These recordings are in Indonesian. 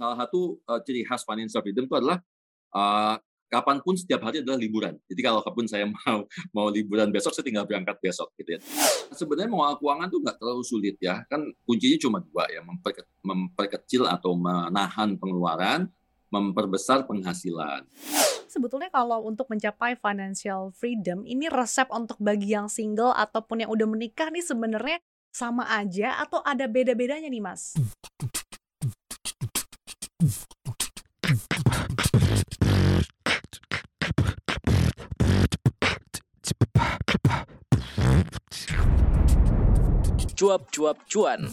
salah satu uh, ciri khas financial freedom itu adalah uh, kapan pun setiap hari adalah liburan. Jadi kalau kapan saya mau mau liburan besok, saya tinggal berangkat besok gitu ya. Sebenarnya mengelola keuangan tuh nggak terlalu sulit ya. Kan kuncinya cuma dua ya, memperke, memperkecil atau menahan pengeluaran, memperbesar penghasilan. Sebetulnya kalau untuk mencapai financial freedom, ini resep untuk bagi yang single ataupun yang udah menikah nih sebenarnya sama aja atau ada beda-bedanya nih mas? Cuap-cuap cuan.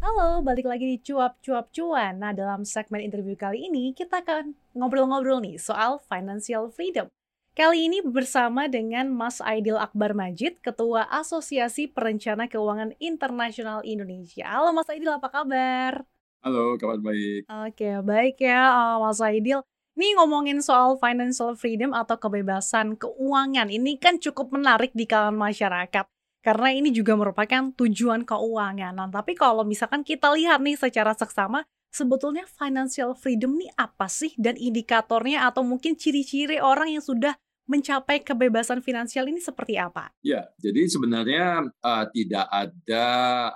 Halo, balik lagi di Cuap-Cuap Cuan. Nah, dalam segmen interview kali ini, kita akan ngobrol-ngobrol nih soal financial freedom. Kali ini bersama dengan Mas Aidil Akbar Majid, Ketua Asosiasi Perencana Keuangan Internasional Indonesia. Halo Mas Aidil, apa kabar? Halo, kabar baik. Oke, baik ya uh, Mas Aidil. Ini ngomongin soal financial freedom atau kebebasan keuangan, ini kan cukup menarik di kalangan masyarakat karena ini juga merupakan tujuan keuangan. Nah, tapi kalau misalkan kita lihat nih secara seksama, sebetulnya financial freedom ini apa sih dan indikatornya atau mungkin ciri-ciri orang yang sudah mencapai kebebasan finansial ini seperti apa? Ya, jadi sebenarnya uh, tidak ada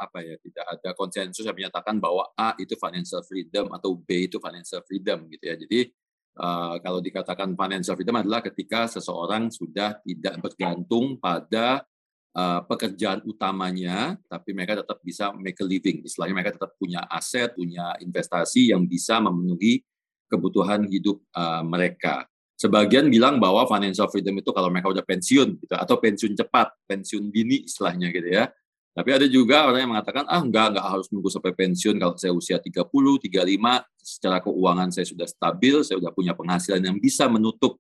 apa ya, tidak ada konsensus yang menyatakan bahwa A itu financial freedom atau B itu financial freedom gitu ya. Jadi uh, kalau dikatakan financial freedom adalah ketika seseorang sudah tidak bergantung pada uh, pekerjaan utamanya, tapi mereka tetap bisa make a living. Istilahnya mereka tetap punya aset, punya investasi yang bisa memenuhi kebutuhan hidup uh, mereka. Sebagian bilang bahwa financial freedom itu kalau mereka udah pensiun gitu atau pensiun cepat, pensiun dini istilahnya gitu ya. Tapi ada juga orang yang mengatakan ah enggak enggak harus nunggu sampai pensiun kalau saya usia 30, 35 secara keuangan saya sudah stabil, saya sudah punya penghasilan yang bisa menutup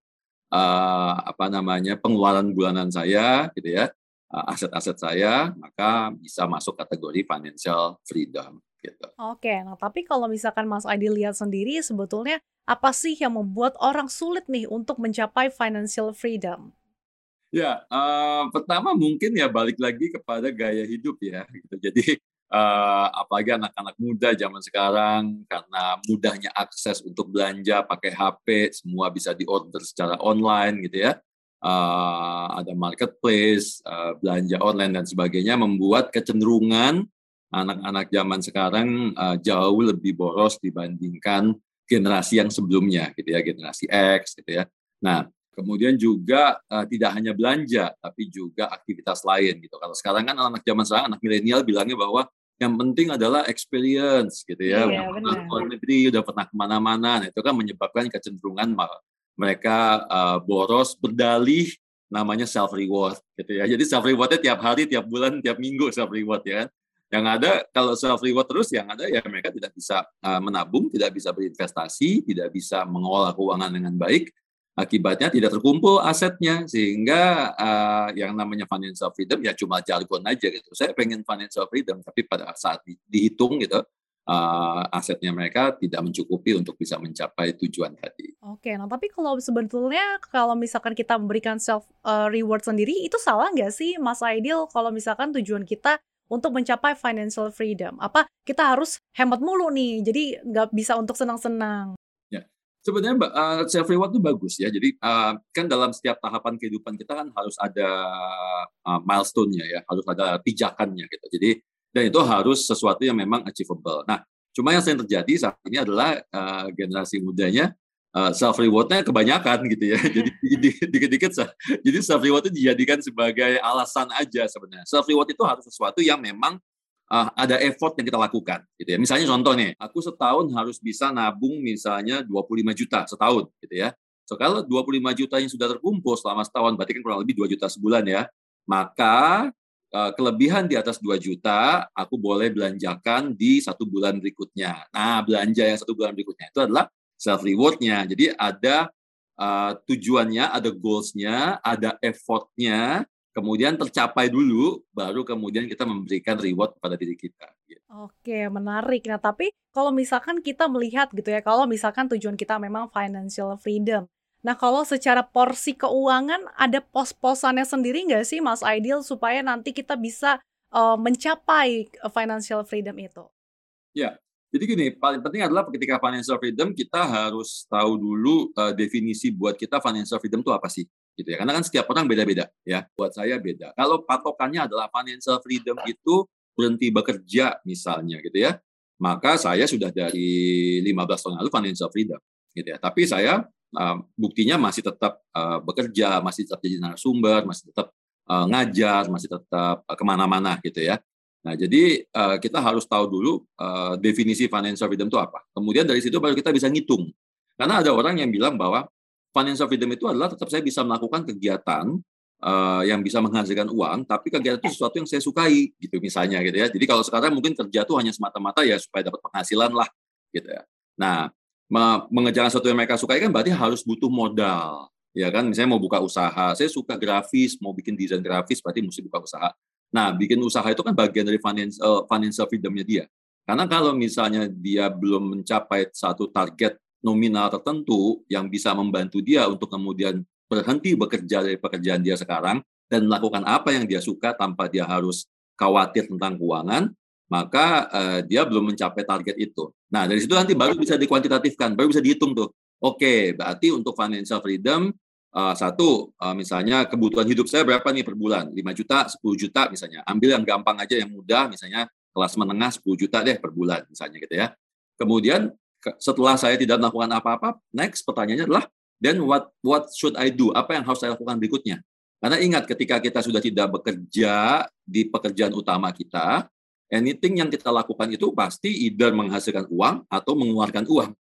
uh, apa namanya pengeluaran bulanan saya gitu ya Eh, aset-aset saya, maka bisa masuk kategori financial freedom. Gitu. Oke, nah tapi kalau misalkan Mas Adi lihat sendiri, sebetulnya apa sih yang membuat orang sulit nih untuk mencapai financial freedom? Ya, uh, pertama mungkin ya balik lagi kepada gaya hidup ya. Gitu. Jadi uh, apalagi anak-anak muda zaman sekarang karena mudahnya akses untuk belanja pakai HP, semua bisa diorder secara online gitu ya uh, ada marketplace, uh, belanja online dan sebagainya membuat kecenderungan anak-anak zaman sekarang uh, jauh lebih boros dibandingkan generasi yang sebelumnya gitu ya, generasi X gitu ya. Nah, kemudian juga uh, tidak hanya belanja tapi juga aktivitas lain gitu. Kalau sekarang kan anak zaman sekarang anak milenial bilangnya bahwa yang penting adalah experience gitu ya. Iya, udah pernah negeri, udah pernah ke mana-mana. Nah, itu kan menyebabkan kecenderungan mereka uh, boros berdalih namanya self reward gitu ya. Jadi self rewardnya tiap hari, tiap bulan, tiap minggu self reward ya kan. Yang ada kalau self reward terus yang ada ya mereka tidak bisa uh, menabung, tidak bisa berinvestasi, tidak bisa mengolah keuangan dengan baik. Akibatnya tidak terkumpul asetnya sehingga uh, yang namanya financial freedom ya cuma jargon aja gitu. Saya pengen financial freedom tapi pada saat di, dihitung gitu uh, asetnya mereka tidak mencukupi untuk bisa mencapai tujuan tadi. Oke, nah tapi kalau sebetulnya kalau misalkan kita memberikan self uh, reward sendiri itu salah nggak sih Mas Aidil kalau misalkan tujuan kita untuk mencapai financial freedom? Apa kita harus hemat mulu nih, jadi nggak bisa untuk senang-senang? Ya, sebenarnya uh, self reward itu bagus ya. Jadi uh, kan dalam setiap tahapan kehidupan kita kan harus ada uh, milestone-nya ya, harus ada pijakannya gitu. Jadi dan itu harus sesuatu yang memang achievable. Nah, cuma yang sering terjadi saat ini adalah uh, generasi mudanya uh, eh, self rewardnya kebanyakan gitu ya. Jadi dikit-dikit jadi self reward itu dijadikan sebagai alasan aja sebenarnya. Self reward itu harus sesuatu yang memang uh, ada effort yang kita lakukan gitu ya. Misalnya contoh nih, aku setahun harus bisa nabung misalnya 25 juta setahun gitu ya. So kalau 25 juta yang sudah terkumpul selama setahun berarti kan kurang lebih 2 juta sebulan ya. Maka Eh, kelebihan di atas 2 juta, aku boleh belanjakan di satu bulan berikutnya. Nah, belanja yang satu bulan berikutnya itu adalah self rewardnya. Jadi ada uh, tujuannya, ada goalsnya, ada effortnya, kemudian tercapai dulu, baru kemudian kita memberikan reward kepada diri kita. Oke, menarik. Nah, tapi kalau misalkan kita melihat gitu ya, kalau misalkan tujuan kita memang financial freedom, Nah, kalau secara porsi keuangan ada pos-posannya sendiri nggak sih, Mas Ideal, supaya nanti kita bisa uh, mencapai financial freedom itu? Ya, Jadi gini, paling penting adalah ketika financial freedom kita harus tahu dulu uh, definisi buat kita financial freedom itu apa sih, gitu ya. Karena kan setiap orang beda-beda, ya. Buat saya beda. Kalau patokannya adalah financial freedom itu berhenti bekerja misalnya, gitu ya. Maka saya sudah dari 15 tahun lalu financial freedom, gitu ya. Tapi saya uh, buktinya masih tetap uh, bekerja, masih tetap jadi narasumber, masih tetap uh, ngajar, masih tetap uh, ke mana-mana, gitu ya. Nah, jadi uh, kita harus tahu dulu uh, definisi financial freedom itu apa. Kemudian dari situ baru kita bisa ngitung. Karena ada orang yang bilang bahwa financial freedom itu adalah tetap saya bisa melakukan kegiatan uh, yang bisa menghasilkan uang, tapi kegiatan itu sesuatu yang saya sukai, gitu misalnya, gitu ya. Jadi kalau sekarang mungkin kerja itu hanya semata-mata ya supaya dapat penghasilan lah, gitu ya. Nah, mengejar sesuatu yang mereka sukai kan berarti harus butuh modal, ya kan. Misalnya mau buka usaha, saya suka grafis, mau bikin desain grafis, berarti mesti buka usaha. Nah, bikin usaha itu kan bagian dari financial, uh, financial freedom-nya dia. Karena kalau misalnya dia belum mencapai satu target nominal tertentu yang bisa membantu dia untuk kemudian berhenti bekerja dari pekerjaan dia sekarang dan melakukan apa yang dia suka tanpa dia harus khawatir tentang keuangan, maka uh, dia belum mencapai target itu. Nah, dari situ nanti baru bisa dikuantitatifkan, baru bisa dihitung tuh. Oke, berarti untuk financial freedom uh, satu uh, misalnya kebutuhan hidup saya berapa nih per bulan? 5 juta 10 juta misalnya. Ambil yang gampang aja yang mudah misalnya kelas menengah 10 juta deh per bulan misalnya gitu ya. Kemudian setelah saya tidak melakukan apa-apa next pertanyaannya adalah then what what should I do? Apa yang harus saya lakukan berikutnya? Karena ingat ketika kita sudah tidak bekerja di pekerjaan utama kita anything yang kita lakukan itu pasti either menghasilkan uang atau mengeluarkan uang.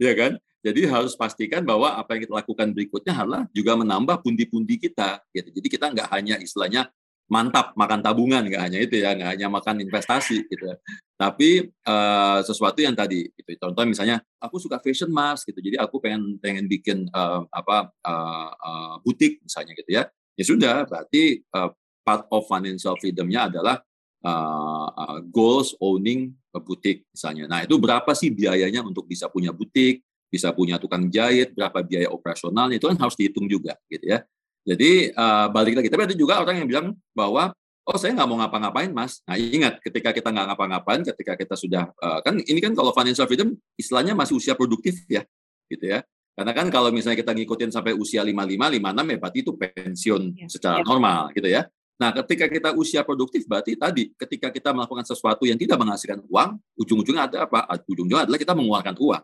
Ya kan jadi harus pastikan bahwa apa yang kita lakukan berikutnya adalah juga menambah pundi-pundi kita. Gitu. Jadi kita nggak hanya istilahnya mantap makan tabungan, nggak hanya itu ya, nggak hanya makan investasi gitu. Ya. Tapi uh, sesuatu yang tadi, gitu. contoh misalnya aku suka fashion mas, gitu. Jadi aku pengen pengen bikin uh, apa uh, uh, butik misalnya gitu ya. Ya sudah, berarti uh, part of financial freedom-nya adalah uh, uh, goals owning a butik misalnya. Nah itu berapa sih biayanya untuk bisa punya butik? Bisa punya tukang jahit, berapa biaya operasionalnya itu kan harus dihitung juga gitu ya. Jadi uh, balik lagi, tapi ada juga orang yang bilang bahwa oh saya nggak mau ngapa-ngapain mas. Nah ingat ketika kita nggak ngapa-ngapain, ketika kita sudah uh, kan ini kan kalau financial freedom istilahnya masih usia produktif ya, gitu ya. Karena kan kalau misalnya kita ngikutin sampai usia 55, 56 ya berarti itu pensiun ya, secara ya. normal gitu ya. Nah, ketika kita usia produktif berarti tadi ketika kita melakukan sesuatu yang tidak menghasilkan uang, ujung-ujungnya ada apa? Ujung-ujungnya adalah kita mengeluarkan uang.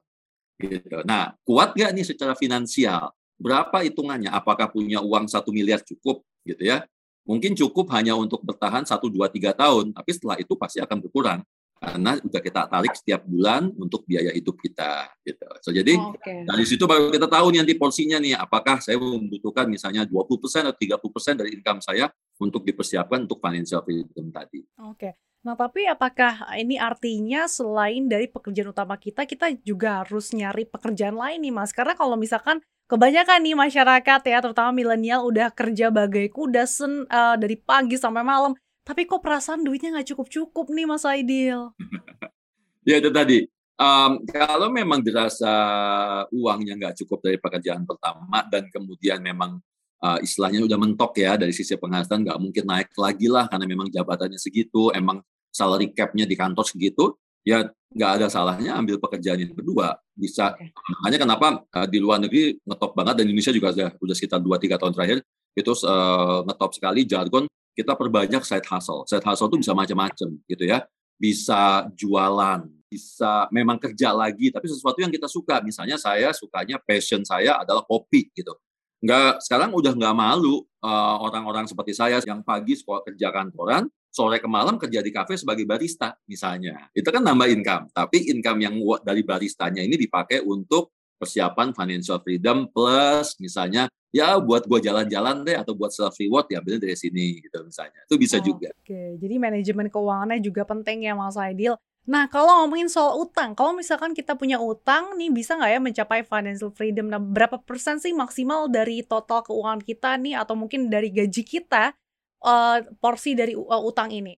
Gitu. Nah, kuat nggak nih secara finansial? Berapa hitungannya? Apakah punya uang satu miliar cukup? Gitu ya. Mungkin cukup hanya untuk bertahan satu dua tiga tahun, tapi setelah itu pasti akan berkurang karena sudah kita tarik setiap bulan untuk biaya hidup kita gitu. So jadi okay. dari situ baru kita tahu nih nanti porsinya nih apakah saya membutuhkan misalnya 20% atau 30% dari income saya untuk dipersiapkan untuk financial freedom tadi. Oke. Okay. Nah, tapi apakah ini artinya selain dari pekerjaan utama kita, kita juga harus nyari pekerjaan lain nih, Mas? Karena kalau misalkan kebanyakan nih masyarakat ya, terutama milenial udah kerja bagai kuda sen, uh, dari pagi sampai malam, tapi kok perasaan duitnya nggak cukup-cukup nih, Mas Aidil? ya itu tadi. Um, kalau memang dirasa uangnya nggak cukup dari pekerjaan pertama dan kemudian memang uh, istilahnya udah mentok ya dari sisi penghasilan nggak mungkin naik lagi lah karena memang jabatannya segitu, emang salary cap-nya di kantor segitu, ya nggak ada salahnya ambil pekerjaan yang kedua. Bisa. Okay. Makanya kenapa uh, di luar negeri ngetop banget dan Indonesia juga sudah, sudah sekitar 2-3 tahun terakhir itu uh, ngetop sekali jargon kita perbanyak side hustle. Side hustle itu bisa macam-macam gitu ya. Bisa jualan, bisa memang kerja lagi, tapi sesuatu yang kita suka. Misalnya saya sukanya passion saya adalah kopi gitu. Nggak, sekarang udah nggak malu orang orang-orang seperti saya yang pagi sekolah kerja kantoran, sore ke malam kerja di kafe sebagai barista misalnya. Itu kan nambah income. Tapi income yang dari baristanya ini dipakai untuk persiapan financial freedom plus misalnya ya buat gua jalan-jalan deh atau buat self reward ya dari sini gitu misalnya. Itu bisa oh, juga. Oke, jadi manajemen keuangannya juga penting ya Mas Aidil. Nah, kalau ngomongin soal utang, kalau misalkan kita punya utang nih bisa nggak ya mencapai financial freedom? Nah, berapa persen sih maksimal dari total keuangan kita nih atau mungkin dari gaji kita uh, porsi dari uh, utang ini?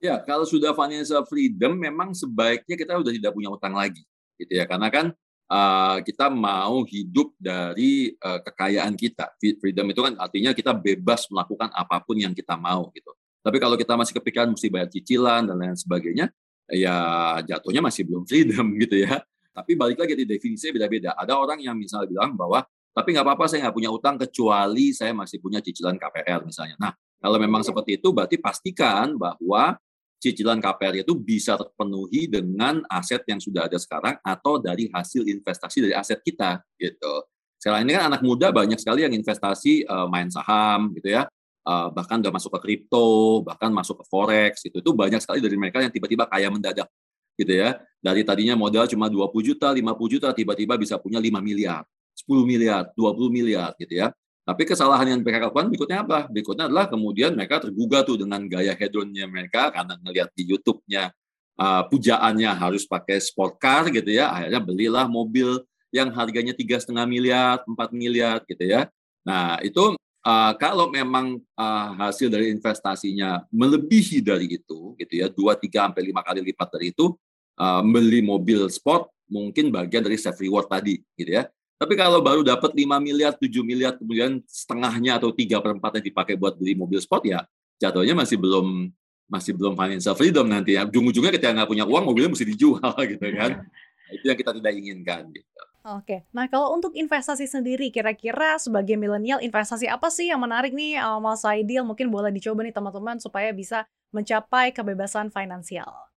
Ya, kalau sudah financial freedom, memang sebaiknya kita sudah tidak punya utang lagi, gitu ya. Karena kan uh, kita mau hidup dari uh, kekayaan kita. Freedom itu kan artinya kita bebas melakukan apa pun yang kita mau, gitu. Tapi kalau kita masih kepikiran mesti bayar cicilan dan lain sebagainya, ya jatuhnya masih belum freedom gitu ya. Tapi balik lagi di definisinya beda-beda. Ada orang yang misalnya bilang bahwa tapi nggak apa-apa saya nggak punya utang kecuali saya masih punya cicilan KPR misalnya. Nah kalau memang seperti itu berarti pastikan bahwa cicilan KPR itu bisa terpenuhi dengan aset yang sudah ada sekarang atau dari hasil investasi dari aset kita gitu. Sekarang ini kan anak muda banyak sekali yang investasi uh, main saham gitu ya. Uh, bahkan udah masuk ke kripto, bahkan masuk ke forex itu itu banyak sekali dari mereka yang tiba-tiba kaya mendadak gitu ya. Dari tadinya modal cuma 20 juta, 50 juta tiba-tiba bisa punya 5 miliar. 10 miliar, 20 miliar gitu ya. Tapi kesalahan yang mereka lakukan berikutnya apa? Berikutnya adalah kemudian mereka tergugah tuh dengan gaya hedonnya mereka karena ngelihat di YouTube-nya uh, pujaannya harus pakai sport car gitu ya. Akhirnya belilah mobil yang harganya tiga setengah miliar, 4 miliar gitu ya. Nah itu uh, kalau memang uh, hasil dari investasinya melebihi dari itu gitu ya, dua tiga sampai lima kali lipat dari itu, uh, beli mobil sport mungkin bagian dari self reward tadi gitu ya. Tapi kalau baru dapat 5 miliar, 7 miliar, kemudian setengahnya atau tiga per yang dipakai buat beli mobil sport, ya jatuhnya masih belum masih belum financial freedom nanti ya. Ujung-ujungnya ketika nggak punya uang, mobilnya mesti dijual gitu kan. Nah, itu yang kita tidak inginkan. Gitu. Oke, nah kalau untuk investasi sendiri, kira-kira sebagai milenial investasi apa sih yang menarik nih uh, Mas Aidil? Mungkin boleh dicoba nih teman-teman supaya bisa mencapai kebebasan finansial.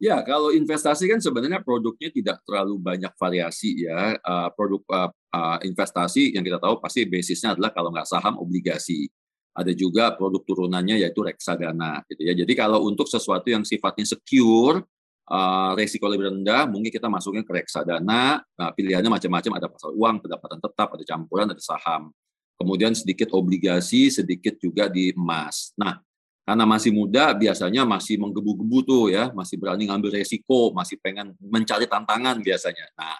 Ya, kalau investasi kan sebenarnya produknya tidak terlalu banyak variasi ya. Uh, produk uh, uh, investasi yang kita tahu pasti basisnya adalah kalau nggak saham obligasi. Ada juga produk turunannya yaitu reksadana gitu ya. Jadi kalau untuk sesuatu yang sifatnya secure, uh, resiko lebih rendah, mungkin kita masuknya ke reksadana. Nah, pilihannya macam-macam, ada pasar uang, pendapatan tetap, ada campuran, ada saham. Kemudian sedikit obligasi, sedikit juga di emas. Nah, karena masih muda biasanya masih menggebu-gebu tuh ya, masih berani ngambil resiko, masih pengen mencari tantangan biasanya. Nah,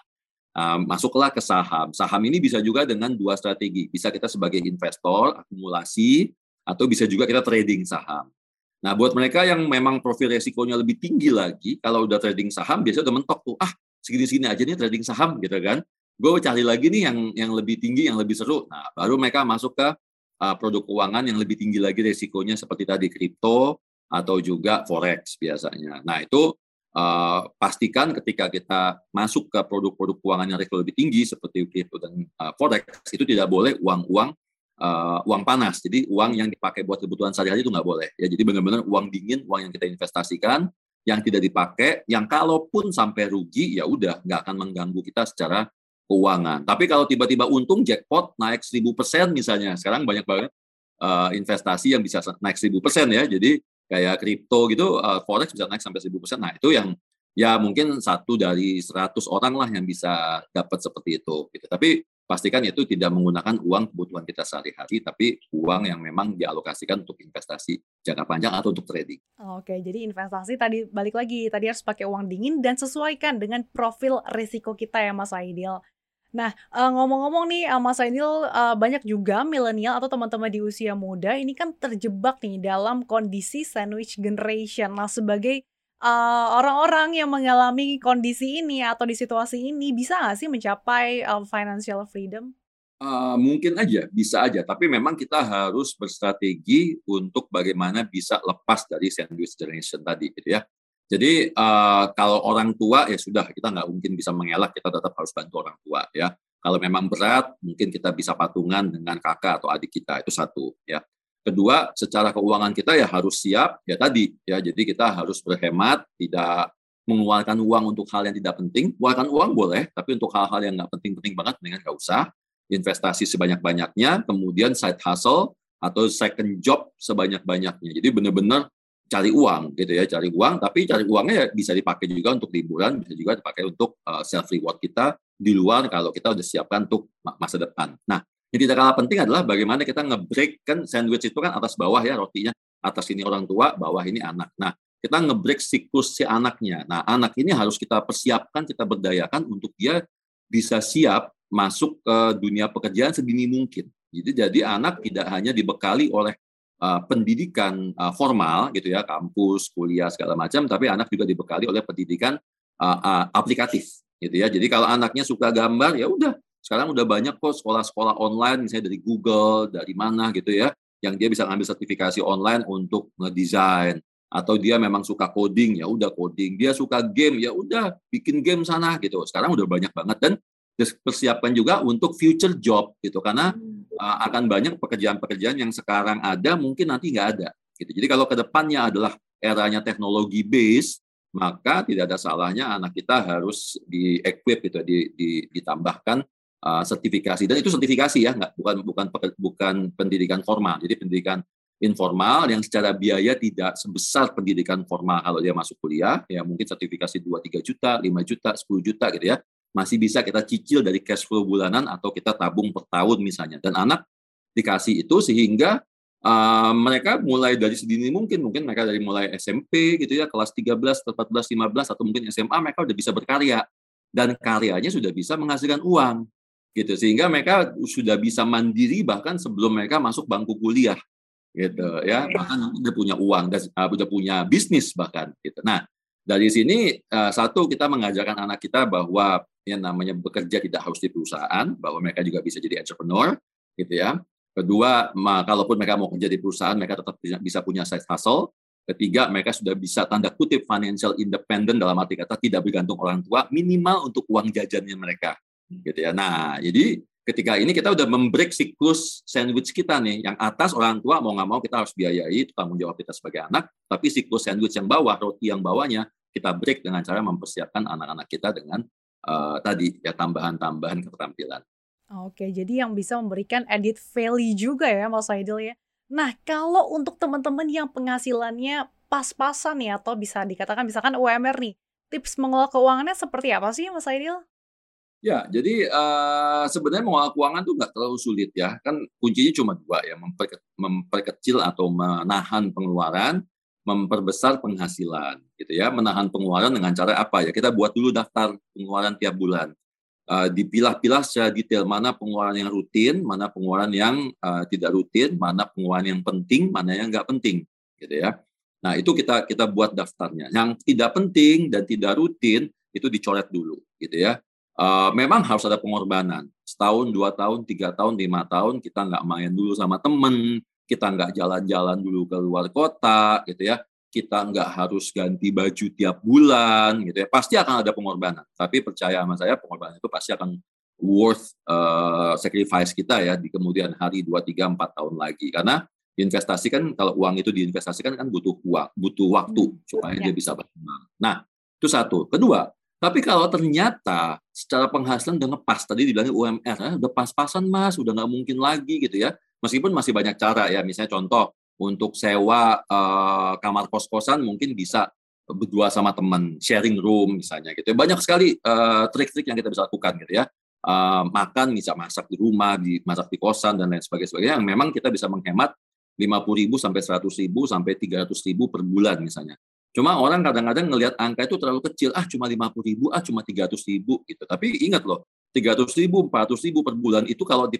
masuklah ke saham. Saham ini bisa juga dengan dua strategi. Bisa kita sebagai investor akumulasi atau bisa juga kita trading saham. Nah, buat mereka yang memang profil resikonya lebih tinggi lagi, kalau udah trading saham biasanya udah mentok tuh, ah segini-segini aja nih trading saham gitu kan. Gue cari lagi nih yang yang lebih tinggi, yang lebih seru. Nah, baru mereka masuk ke uh, produk keuangan yang lebih tinggi lagi resikonya seperti tadi kripto atau juga forex biasanya. Nah itu uh, pastikan ketika kita masuk ke produk-produk keuangan yang resiko lebih tinggi seperti kripto dan uh, forex itu tidak boleh uang-uang uh, uang panas. Jadi uang yang dipakai buat kebutuhan sehari-hari itu nggak boleh. Ya jadi benar-benar uang dingin, uang yang kita investasikan yang tidak dipakai, yang kalaupun sampai rugi ya udah nggak akan mengganggu kita secara keuangan. Tapi kalau tiba-tiba untung jackpot naik 1000% misalnya, sekarang banyak banget uh, investasi yang bisa naik 1000% ya. Jadi kayak kripto gitu, uh, forex bisa naik sampai 1000%. Nah, itu yang ya mungkin satu dari 100 orang lah yang bisa dapat seperti itu gitu. Tapi pastikan itu tidak menggunakan uang kebutuhan kita sehari-hari, tapi uang yang memang dialokasikan untuk investasi jangka panjang atau untuk trading. Oke, jadi investasi tadi balik lagi, tadi harus pakai uang dingin dan sesuaikan dengan profil risiko kita ya Mas Aidil. Nah, uh, ngomong-ngomong nih, uh, Mas Ainil, uh, banyak juga milenial atau teman-teman di usia muda ini kan terjebak nih dalam kondisi sandwich generation. Nah, sebagai orang-orang yang mengalami kondisi ini atau di situasi ini, bisa nggak sih mencapai financial freedom? Uh, mungkin aja, bisa aja. Tapi memang kita harus berstrategi untuk bagaimana bisa lepas dari sandwich generation tadi, gitu ya. Jadi uh, kalau orang tua ya sudah kita nggak mungkin bisa mengelak, kita tetap harus bantu orang tua ya. Kalau memang berat, mungkin kita bisa patungan dengan kakak atau adik kita itu satu ya. Kedua, secara keuangan kita ya harus siap ya tadi ya. Jadi kita harus berhemat, tidak mengeluarkan uang untuk hal yang tidak penting. Mengeluarkan uang boleh, tapi untuk hal-hal yang nggak penting-penting banget, dengan nggak usah. Investasi sebanyak-banyaknya, kemudian side hustle atau second job sebanyak-banyaknya. Jadi benar-benar cari uang gitu ya cari uang. Tapi cari uangnya ya bisa dipakai juga untuk liburan bisa juga dipakai untuk uh, eh, self reward kita di luar kalau kita udah siapkan untuk masa depan. Nah yang tidak kalah penting adalah bagaimana kita ngebreak kan sandwich itu kan atas bawah ya rotinya atas ini orang tua bawah ini anak. Nah kita ngebreak siklus si anaknya. Nah anak ini harus kita persiapkan kita berdayakan untuk dia bisa siap masuk ke dunia pekerjaan sedini mungkin. Jadi jadi anak tidak hanya dibekali oleh uh, pendidikan uh, formal gitu ya kampus kuliah segala macam tapi anak juga dibekali oleh pendidikan uh, uh, aplikatif gitu ya. Jadi kalau anaknya suka gambar ya udah sekarang udah banyak kok sekolah-sekolah online misalnya dari Google dari mana gitu ya yang dia bisa ngambil sertifikasi online untuk ngedesain. Atau dia memang suka coding ya udah coding. Dia suka game ya udah bikin game sana gitu. Sekarang udah banyak banget. Dan persiapkan juga untuk future job gitu karena uh, akan banyak pekerjaan-pekerjaan yang sekarang ada mungkin nanti nggak ada gitu. Jadi kalau ke depannya adalah eranya teknologi base maka tidak ada salahnya anak kita harus di equip gitu di, di, ditambahkan uh, sertifikasi. Dan itu sertifikasi ya nggak bukan bukan bukan pendidikan formal. Jadi pendidikan informal yang secara biaya tidak sebesar pendidikan formal kalau dia masuk kuliah ya mungkin sertifikasi 2 3 juta, 5 juta, 10 juta gitu ya. Masih bisa kita cicil dari cash flow bulanan atau kita tabung per tahun misalnya. Dan anak dikasih itu sehingga uh, mereka mulai dari sedini mungkin mungkin mereka dari mulai SMP gitu ya kelas 13, 14, 15 atau mungkin SMA mereka udah bisa berkarya dan karyanya sudah bisa menghasilkan uang gitu sehingga mereka sudah bisa mandiri bahkan sebelum mereka masuk bangku kuliah gitu ya bahkan udah punya uang dan uh, udah punya bisnis bahkan gitu nah dari sini uh, satu kita mengajarkan anak kita bahwa yang namanya bekerja tidak harus di perusahaan bahwa mereka juga bisa jadi entrepreneur gitu ya kedua ma, kalaupun mereka mau kerja di perusahaan mereka tetap bisa punya side hustle ketiga mereka sudah bisa tanda kutip financial independent dalam arti kata tidak bergantung orang tua minimal untuk uang jajannya mereka gitu ya nah jadi ketika ini kita udah membreak siklus sandwich kita nih. Yang atas orang tua mau nggak mau kita harus biayai, tanggung jawab kita sebagai anak. Tapi siklus sandwich yang bawah, roti yang bawahnya, kita break dengan cara mempersiapkan anak-anak kita dengan uh, tadi ya tambahan-tambahan keterampilan. Oke, jadi yang bisa memberikan edit value juga ya Mas Aidil ya. Nah, kalau untuk teman-teman yang penghasilannya pas-pasan ya atau bisa dikatakan misalkan UMR nih, tips mengelola keuangannya seperti apa sih Mas Aidil? Ya, jadi uh, sebenarnya mengolah keuangan tuh nggak terlalu sulit ya. Kan kuncinya cuma dua ya, memperke, memperkecil atau menahan pengeluaran, memperbesar penghasilan, gitu ya. Menahan pengeluaran dengan cara apa ya? Kita buat dulu daftar pengeluaran tiap bulan. Uh, dipilah-pilah secara detail mana pengeluaran yang rutin, mana pengeluaran yang uh, tidak rutin, mana pengeluaran yang penting, mana yang nggak penting, gitu ya. Nah itu kita kita buat daftarnya. Yang tidak penting dan tidak rutin itu dicoret dulu, gitu ya uh, memang harus ada pengorbanan. Setahun, dua tahun, tiga tahun, lima tahun kita nggak main dulu sama temen, kita nggak jalan-jalan dulu ke luar kota, gitu ya. Kita nggak harus ganti baju tiap bulan, gitu ya. Pasti akan ada pengorbanan. Tapi percaya sama saya, pengorbanan itu pasti akan worth uh, sacrifice kita ya di kemudian hari dua, tiga, empat tahun lagi. Karena investasi kan kalau uang itu diinvestasikan kan butuh uang, butuh waktu hmm, supaya ya. dia bisa berkembang. Nah, itu satu. Kedua, tapi kalau ternyata secara penghasilan udah ngepas, tadi dibilangnya UMR, eh, udah pas-pasan mas, udah nggak mungkin lagi gitu ya. Meskipun masih banyak cara ya, misalnya contoh untuk sewa uh, kamar kos-kosan mungkin bisa berdua sama teman, sharing room misalnya gitu. Ya. Banyak sekali uh, trik-trik yang kita bisa lakukan gitu ya. Uh, makan bisa masak di rumah, di masak di kosan dan lain sebagainya yang memang kita bisa menghemat 50.000 sampai 100.000 sampai 300.000 per bulan misalnya. Cuma orang kadang-kadang ngelihat angka itu terlalu kecil, ah cuma 50 ribu, ah cuma 300 ribu gitu. Tapi ingat loh, 300 ribu, 400 ribu per bulan itu kalau di,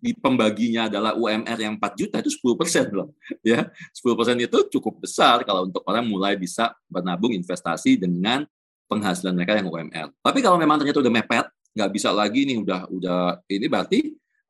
di pembaginya adalah UMR yang 4 juta itu 10 persen loh. Ya, 10 persen itu cukup besar kalau untuk orang mulai bisa menabung investasi dengan penghasilan mereka yang UMR. Tapi kalau memang ternyata udah mepet, nggak bisa lagi nih udah udah ini berarti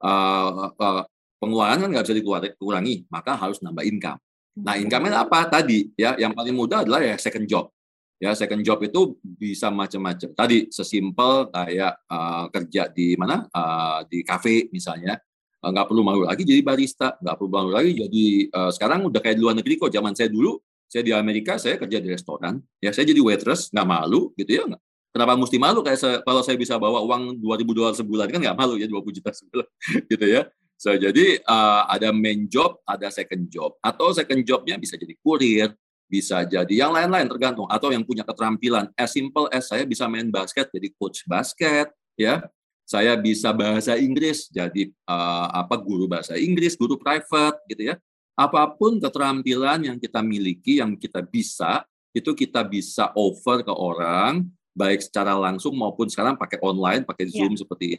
uh, uh, pengeluaran kan nggak bisa dikurangi, maka harus nambah income. Nah, income apa tadi? Ya, yang paling mudah adalah ya second job. Ya, second job itu bisa macam-macam. Tadi sesimpel kayak uh, kerja di mana? Uh, di kafe misalnya. Uh, nggak perlu malu lagi jadi barista, nggak perlu malu lagi jadi uh, sekarang udah kayak di luar negeri kok. Zaman saya dulu, saya di Amerika, saya kerja di restoran. Ya, saya jadi waitress, nggak malu gitu ya. Kenapa mesti malu kayak saya, kalau saya bisa bawa uang 2000 dolar sebulan kan nggak malu ya 20 juta sebulan gitu ya. So, jadi uh, ada main job, ada second job. Atau second jobnya bisa jadi kurir, bisa jadi yang lain-lain tergantung. Atau yang punya keterampilan. As simple as saya bisa main basket, jadi coach basket, ya. Saya bisa bahasa Inggris, jadi uh, apa guru bahasa Inggris, guru private, gitu ya. Apa pun keterampilan yang kita miliki, yang kita bisa, itu kita bisa offer ke orang, baik secara langsung maupun sekarang pakai online, pakai ya. Zoom yeah. seperti ini.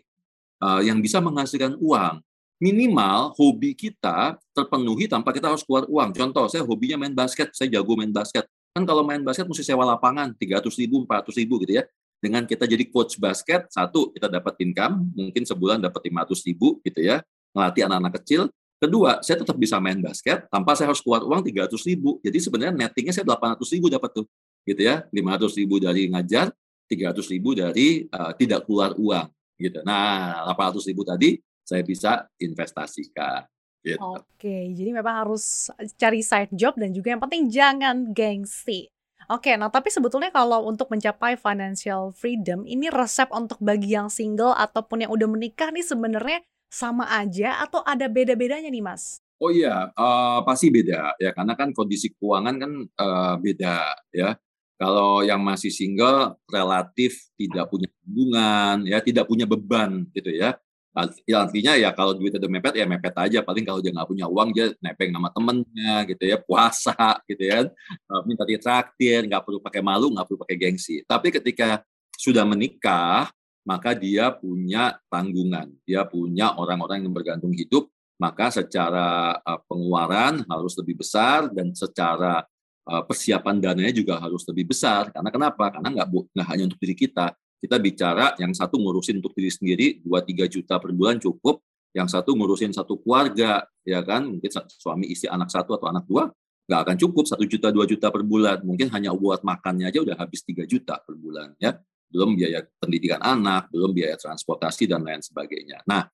Uh, yang bisa menghasilkan uang minimal hobi kita terpenuhi tanpa kita harus keluar uang. Contoh, saya hobinya main basket, saya jago main basket. Kan kalau main basket mesti sewa lapangan, 300 ribu, 400 ribu gitu ya. Dengan kita jadi coach basket, satu, kita dapat income, mungkin sebulan dapat 500 ribu gitu ya, ngelatih anak-anak kecil. Kedua, saya tetap bisa main basket tanpa saya harus keluar uang 300 ribu. Jadi sebenarnya nettingnya saya 800 ribu dapat tuh, gitu ya. 500 ribu dari ngajar, 300 ribu dari uh, tidak keluar uang, gitu. Nah, 800 ribu tadi saya bisa investasikan. Gitu. Oke, jadi memang harus cari side job dan juga yang penting jangan gengsi. Oke, nah tapi sebetulnya kalau untuk mencapai financial freedom, ini resep untuk bagi yang single ataupun yang udah menikah nih sebenarnya sama aja atau ada beda-bedanya nih Mas? Oh iya, uh, pasti beda ya karena kan kondisi keuangan kan uh, beda ya. Kalau yang masih single relatif tidak punya hubungan ya, tidak punya beban gitu ya. Ya artinya ya kalau duit udah mepet ya mepet aja. Paling kalau dia nggak punya uang dia nepeng nama temennya gitu ya, puasa gitu ya, minta ditraktir, nggak perlu pakai malu, nggak perlu pakai gengsi. Tapi ketika sudah menikah, maka dia punya tanggungan, dia punya orang-orang yang bergantung hidup, maka secara pengeluaran harus lebih besar dan secara persiapan dananya juga harus lebih besar. Karena kenapa? Karena nggak nggak hanya untuk diri kita, kita bicara yang satu ngurusin untuk diri sendiri 2-3 juta per bulan cukup, yang satu ngurusin satu keluarga, ya kan, mungkin suami istri anak satu atau anak dua, nggak akan cukup. Satu juta dua juta per bulan, mungkin hanya buat makannya aja udah habis 3 juta per bulan, ya, belum biaya pendidikan anak, belum biaya transportasi dan lain sebagainya. Nah,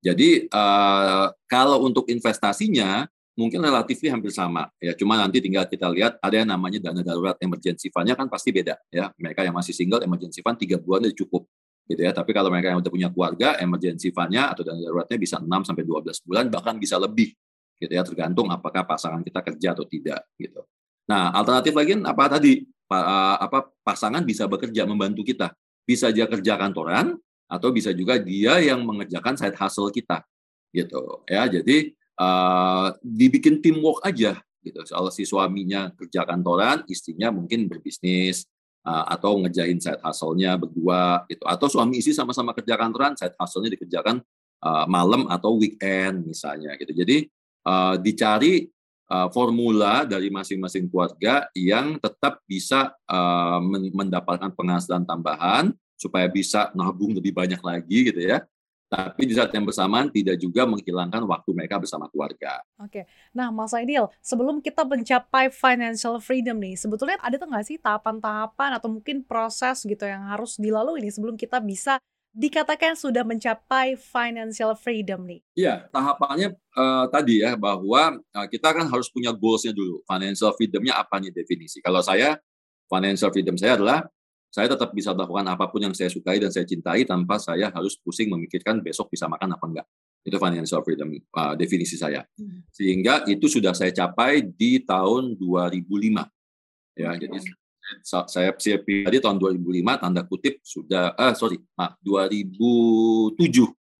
jadi uh, kalau untuk investasinya mungkin relatif hampir sama ya. Cuma nanti tinggal kita lihat ada yang namanya dana darurat emergency fund-nya kan pasti beda ya. Mereka yang masih single emergency fund tiga bulan udah cukup gitu ya. Tapi kalau mereka yang udah punya keluarga emergency fund-nya atau dana daruratnya bisa 6 sampai 12 bulan bahkan bisa lebih gitu ya. Tergantung apakah pasangan kita kerja atau tidak gitu. Nah alternatif lagi apa tadi? Apa pasangan bisa bekerja membantu kita. Bisa dia kerja kantoran atau bisa juga dia yang mengerjakan side hustle kita gitu ya. Jadi uh, dibikin teamwork aja gitu. Soal si suaminya kerja kantoran, istrinya mungkin berbisnis uh, atau ngejain side hustle-nya berdua gitu. Atau suami istri sama-sama kerja kantoran, side hustle-nya dikerjakan uh, malam atau weekend misalnya gitu. Jadi uh, dicari formula dari masing-masing keluarga yang tetap bisa mendapatkan penghasilan tambahan supaya bisa nabung lebih banyak lagi gitu ya tapi di saat yang bersamaan tidak juga menghilangkan waktu mereka bersama keluarga. Oke, nah Mas Aidil, sebelum kita mencapai financial freedom nih, sebetulnya ada tuh nggak sih tahapan-tahapan atau mungkin proses gitu yang harus dilalui nih sebelum kita bisa dikatakan sudah mencapai financial freedom nih? Iya, tahapannya uh, tadi ya bahwa uh, kita kan harus punya goalsnya dulu. Financial freedomnya apa nih definisi? Kalau saya financial freedom saya adalah saya tetap bisa melakukan apa pun yang saya sukai dan saya cintai tanpa saya harus pusing memikirkan besok bisa makan apa enggak. Itu financial freedom uh, definisi saya. Hmm. Sehingga itu sudah saya capai di tahun 2005. Ya, jadi saya saya pribadi tahun 2005 tanda kutip sudah ah sorry, maaf 2007.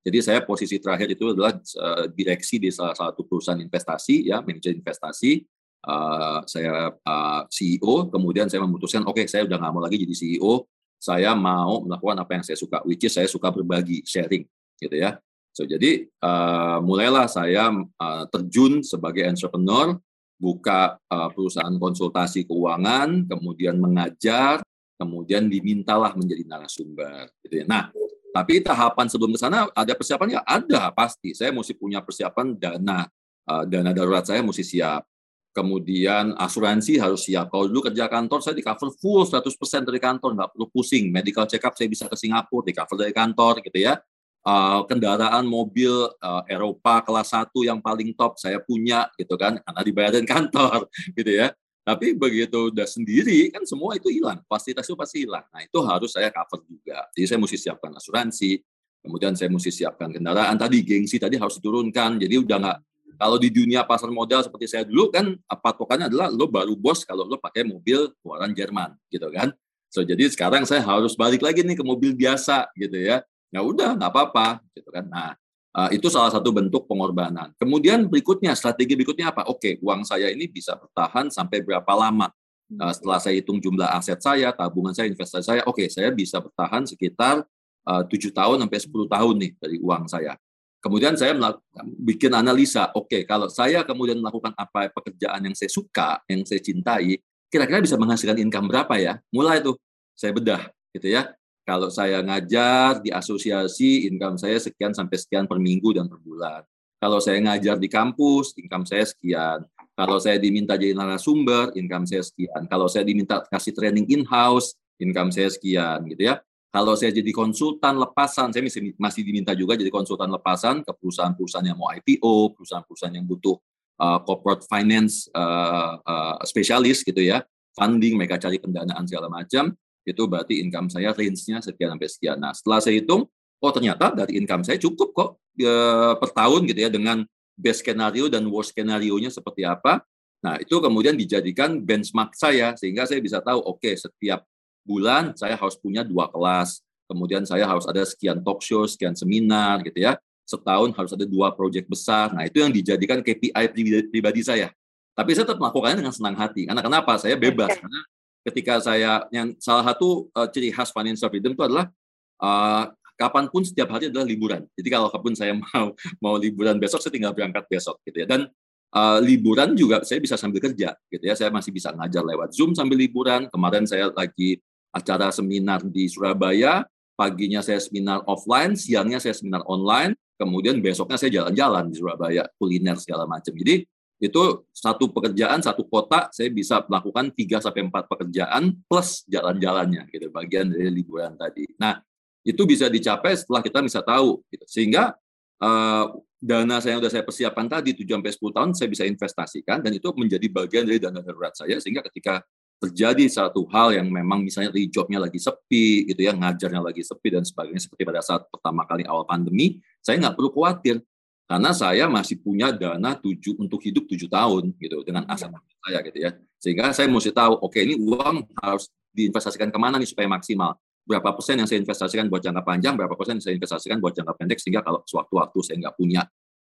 Jadi saya posisi terakhir itu adalah uh, direksi di salah satu perusahaan investasi ya, manajer investasi uh, saya uh, CEO, kemudian saya memutuskan, oke okay, saya udah nggak mau lagi jadi CEO, saya mau melakukan apa yang saya suka, which is saya suka berbagi, sharing, gitu ya. So jadi uh, mulailah saya uh, terjun sebagai entrepreneur, buka uh, perusahaan konsultasi keuangan, kemudian mengajar, kemudian dimintalah menjadi narasumber, gitu ya. Nah, tapi tahapan sebelum ke sana ada persiapannya? Ada pasti. Saya mesti punya persiapan dana, uh, dana darurat saya mesti siap kemudian asuransi harus siap. Kalau dulu kerja kantor, saya di cover full 100% dari kantor, nggak perlu pusing. Medical check up saya bisa ke Singapura, di cover dari kantor, gitu ya. Uh, kendaraan mobil uh, Eropa kelas 1 yang paling top saya punya, gitu kan, karena dibayarin kantor, gitu ya. Tapi begitu udah sendiri, kan semua itu hilang. Fasilitas itu pasti hilang. Nah, itu harus saya cover juga. Jadi saya mesti siapkan asuransi, kemudian saya mesti siapkan kendaraan. Tadi gengsi tadi harus diturunkan, jadi udah nggak kalau di dunia pasar modal seperti saya dulu kan patokannya adalah lo baru bos kalau lo pakai mobil keluaran Jerman gitu kan. So jadi sekarang saya harus balik lagi nih ke mobil biasa gitu ya. Ya udah nggak apa-apa gitu kan. Nah uh, itu salah satu bentuk pengorbanan. Kemudian berikutnya strategi berikutnya apa? Oke uang saya ini bisa bertahan sampai berapa lama? Uh, setelah saya hitung jumlah aset saya, tabungan saya, investasi saya, oke saya bisa bertahan sekitar eh, tujuh tahun sampai 10 tahun nih dari uang saya. Kemudian saya bikin analisa, oke okay, kalau saya kemudian melakukan apa pekerjaan yang saya suka, yang saya cintai, kira-kira bisa menghasilkan income berapa ya? Mulai tuh saya bedah gitu ya. Kalau saya ngajar di asosiasi, income saya sekian sampai sekian per minggu dan per bulan. Kalau saya ngajar di kampus, income saya sekian. Kalau saya diminta jadi narasumber, income saya sekian. Kalau saya diminta kasih training in-house, income saya sekian gitu ya. Kalau saya jadi konsultan lepasan, saya masih diminta juga jadi konsultan lepasan ke perusahaan-perusahaan yang mau IPO, perusahaan-perusahaan yang butuh uh, corporate finance uh, uh, spesialis gitu ya, funding, mereka cari pendanaan segala macam, itu berarti income saya range-nya sekian sampai sekian. Nah, setelah saya hitung, oh ternyata dari income saya cukup kok ya, per tahun gitu ya dengan best skenario dan worst skenario-nya seperti apa. Nah, itu kemudian dijadikan benchmark saya sehingga saya bisa tahu oke okay, setiap bulan saya harus punya dua kelas, kemudian saya harus ada sekian talk show, sekian seminar gitu ya. Setahun harus ada dua proyek besar. Nah, itu yang dijadikan KPI pribadi saya. Tapi saya tetap melakukannya dengan senang hati. Karena kenapa? Saya bebas. Karena ketika saya yang salah satu uh, ciri khas financial freedom itu adalah uh, kapan pun setiap hari adalah liburan. Jadi kalau kapan saya mau mau liburan besok, saya tinggal berangkat besok gitu ya. Dan uh, liburan juga saya bisa sambil kerja gitu ya. Saya masih bisa ngajar lewat Zoom sambil liburan. Kemarin saya lagi acara seminar di Surabaya, paginya saya seminar offline, siangnya saya seminar online, kemudian besoknya saya jalan-jalan di Surabaya, kuliner segala macam. Jadi itu satu pekerjaan, satu kota, saya bisa melakukan 3 sampai empat pekerjaan plus jalan-jalannya, gitu, bagian dari liburan tadi. Nah, itu bisa dicapai setelah kita bisa tahu. Gitu. Sehingga uh, dana saya yang sudah saya persiapkan tadi 7 sampai 10 tahun saya bisa investasikan dan itu menjadi bagian dari dana darurat saya sehingga ketika terjadi satu hal yang memang misalnya di jobnya lagi sepi gitu ya ngajarnya lagi sepi dan sebagainya seperti pada saat pertama kali awal pandemi saya nggak perlu khawatir. Karena saya masih punya dana tujuh untuk hidup tujuh tahun gitu dengan iya. aset saya gitu ya. Sehingga saya mesti tahu oke okay, ini uang harus diinvestasikan ke mana nih supaya maksimal? Berapa persen yang saya investasikan buat jangka panjang berapa persen yang saya investasikan buat jangka pendek sehingga kalau sewaktu-waktu saya nggak punya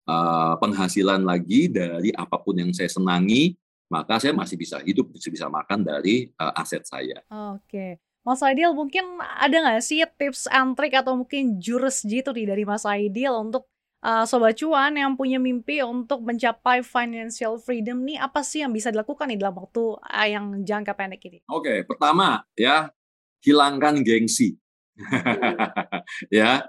uh, penghasilan lagi dari apa pun yang saya senangi maka saya masih bisa hidup, masih bisa makan dari uh, aset saya. Oke. Mas Aidil mungkin ada nggak sih tips and trick atau mungkin jurus gitu nih dari Mas Aidil untuk uh, Sobat Cuan yang punya mimpi untuk mencapai financial freedom nih apa sih yang bisa dilakukan nih dalam waktu uh, yang jangka pendek ini? Oke, pertama ya hilangkan gengsi. ya,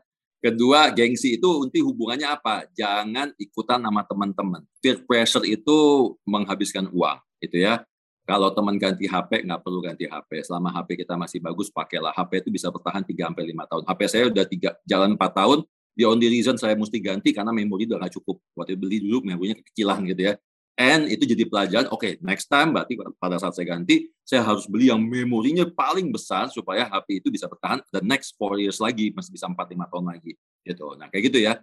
Kedua, gengsi itu inti hubungannya apa? Jangan ikutan nama teman-teman. Peer pressure itu menghabiskan uang, itu ya. Kalau teman ganti HP, nggak perlu ganti HP. Selama HP kita masih bagus, pakailah. HP itu bisa bertahan 3 sampai lima tahun. HP saya udah tiga, jalan 4 tahun, the only reason saya mesti ganti karena memori udah nggak cukup. Waktu beli dulu memorinya kekecilan gitu ya. And itu jadi pelajaran, oke, okay, next time berarti pada saat saya ganti, saya harus beli yang memorinya paling besar supaya HP itu bisa bertahan the next four years lagi, masih bisa 4-5 tahun lagi. gitu. Nah, kayak gitu ya.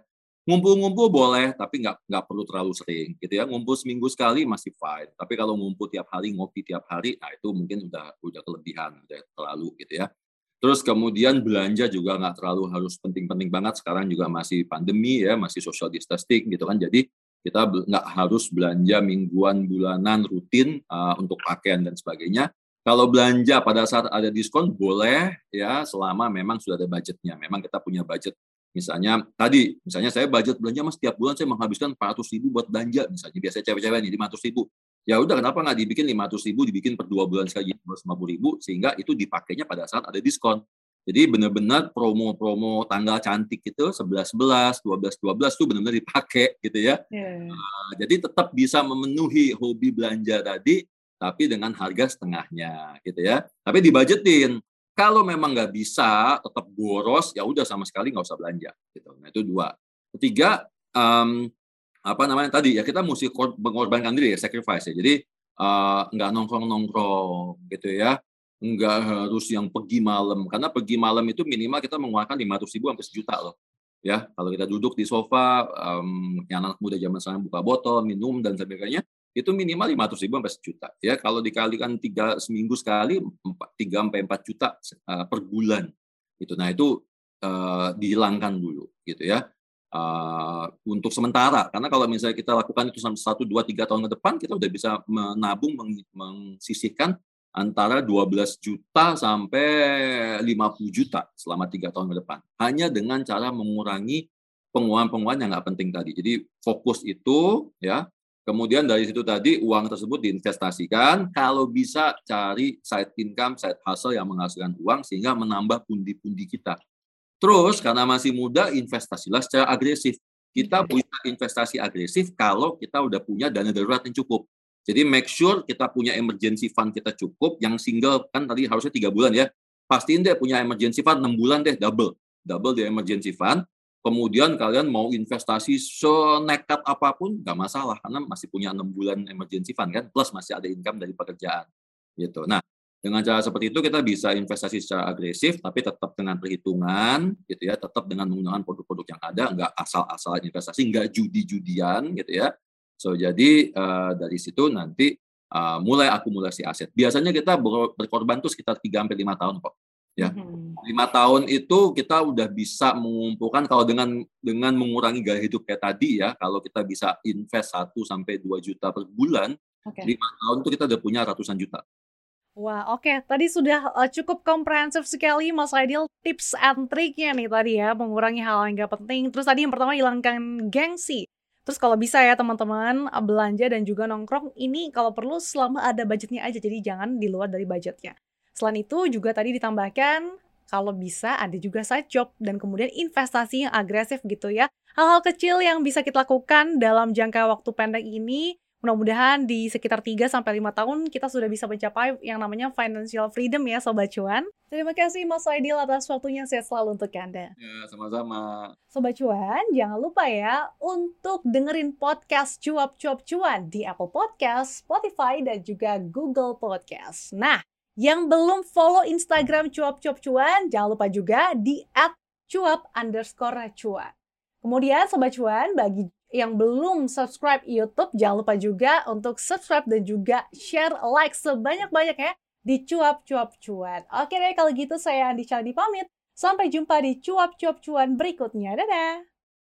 Ngumpul-ngumpul boleh, tapi nggak nggak perlu terlalu sering, gitu ya. Ngumpul seminggu sekali masih fine. Tapi kalau ngumpul tiap hari, ngopi tiap hari, nah itu mungkin udah udah kelebihan, udah terlalu, gitu ya. Terus kemudian belanja juga nggak terlalu harus penting-penting banget. Sekarang juga masih pandemi ya, masih social distancing gitu kan. Jadi kita nggak harus belanja mingguan, bulanan, rutin uh, untuk pakaian dan sebagainya. Kalau belanja pada saat ada diskon boleh ya selama memang sudah ada budgetnya. Memang kita punya budget. Misalnya tadi, misalnya saya budget belanja mas setiap bulan saya menghabiskan 400 ribu buat belanja. Misalnya biasanya cewek-cewek nih 500 ribu. Ya udah kenapa nggak dibikin 500 ribu, dibikin per dua bulan sekali 250 ribu sehingga itu dipakainya pada saat ada diskon. Jadi benar-benar promo-promo tanggal cantik itu 11-11, 12-12 tuh benar-benar dipakai gitu ya. Yeah. Uh, jadi tetap bisa memenuhi hobi belanja tadi, tapi dengan harga setengahnya gitu ya. Tapi dibajetin. Kalau memang nggak bisa, tetap boros, ya udah sama sekali nggak usah belanja. Gitu. Nah itu dua. Ketiga, um, apa namanya tadi ya kita mesti mengorbankan diri ya, sacrifice ya. Jadi uh, nggak nongkrong-nongkrong gitu ya nggak harus yang pergi malam. Karena pergi malam itu minimal kita mengeluarkan 500 ribu sampai sejuta loh. Ya kalau kita duduk di sofa um, yang anak muda zaman sekarang buka botol minum dan sebagainya itu minimal 500 ribu sampai sejuta. Ya kalau dikalikan tiga seminggu sekali tiga sampai empat juta uh, per bulan. Itu nah itu uh, dihilangkan dulu gitu ya. Uh, untuk sementara karena kalau misalnya kita lakukan itu sampai satu dua tiga tahun ke depan kita udah bisa menabung meng, mengsisihkan antara 12 juta sampai 50 juta selama tiga tahun ke depan. Hanya dengan cara mengurangi pengeluaran-pengeluaran yang nggak penting tadi. Jadi fokus itu ya. Kemudian dari situ tadi uang tersebut diinvestasikan. Kalau bisa cari side income, side hustle yang menghasilkan uang sehingga menambah pundi-pundi kita. Terus karena masih muda investasilah secara agresif. kita bisa investasi agresif kalau kita udah punya dana darurat yang cukup. Jadi make sure kita punya emergency fund kita cukup, yang single kan tadi harusnya tiga bulan ya. Pastiin deh punya emergency fund 6 bulan deh double. Double di emergency fund. Kemudian kalian mau investasi senekat apa pun nggak masalah karena masih punya enam bulan emergency fund kan plus masih ada income dari pekerjaan gitu. Nah dengan cara seperti itu kita bisa investasi secara agresif tapi tetap dengan perhitungan gitu ya tetap dengan menggunakan produk-produk yang ada nggak asal-asalan investasi nggak judi-judian gitu ya. So jadi uh, dari situ nanti uh, mulai akumulasi aset. Biasanya kita berkorban tuh sekitar 3 sampai lima tahun kok ya mm-hmm. lima tahun itu kita udah bisa mengumpulkan kalau dengan dengan mengurangi gaya hidup kayak tadi ya kalau kita bisa invest 1 sampai dua juta per bulan lima okay. tahun itu kita udah punya ratusan juta Wah, oke. Okay. Tadi sudah uh, cukup komprehensif sekali Mas Aidil tips and triknya nih tadi ya, mengurangi hal yang gak penting. Terus tadi yang pertama hilangkan gengsi. Terus kalau bisa ya teman-teman belanja dan juga nongkrong ini kalau perlu selama ada budgetnya aja, jadi jangan di luar dari budgetnya. Selain itu juga tadi ditambahkan kalau bisa ada juga side job dan kemudian investasi yang agresif gitu ya. Hal-hal kecil yang bisa kita lakukan dalam jangka waktu pendek ini mudah-mudahan di sekitar 3 sampai 5 tahun kita sudah bisa mencapai yang namanya financial freedom ya sobat cuan. Terima kasih Mas Aidil atas waktunya sehat selalu untuk Anda. Ya, sama-sama. Sobat cuan, jangan lupa ya untuk dengerin podcast cuap-cuap cuan di Apple Podcast, Spotify dan juga Google Podcast. Nah, yang belum follow Instagram cuap-cuap cuan, jangan lupa juga di at cuap underscore cuan. Kemudian Sobat Cuan, bagi yang belum subscribe YouTube, jangan lupa juga untuk subscribe dan juga share, like sebanyak-banyak ya di cuap-cuap cuan. Oke deh, kalau gitu saya Andi Chaldi pamit. Sampai jumpa di cuap-cuap cuan berikutnya. Dadah!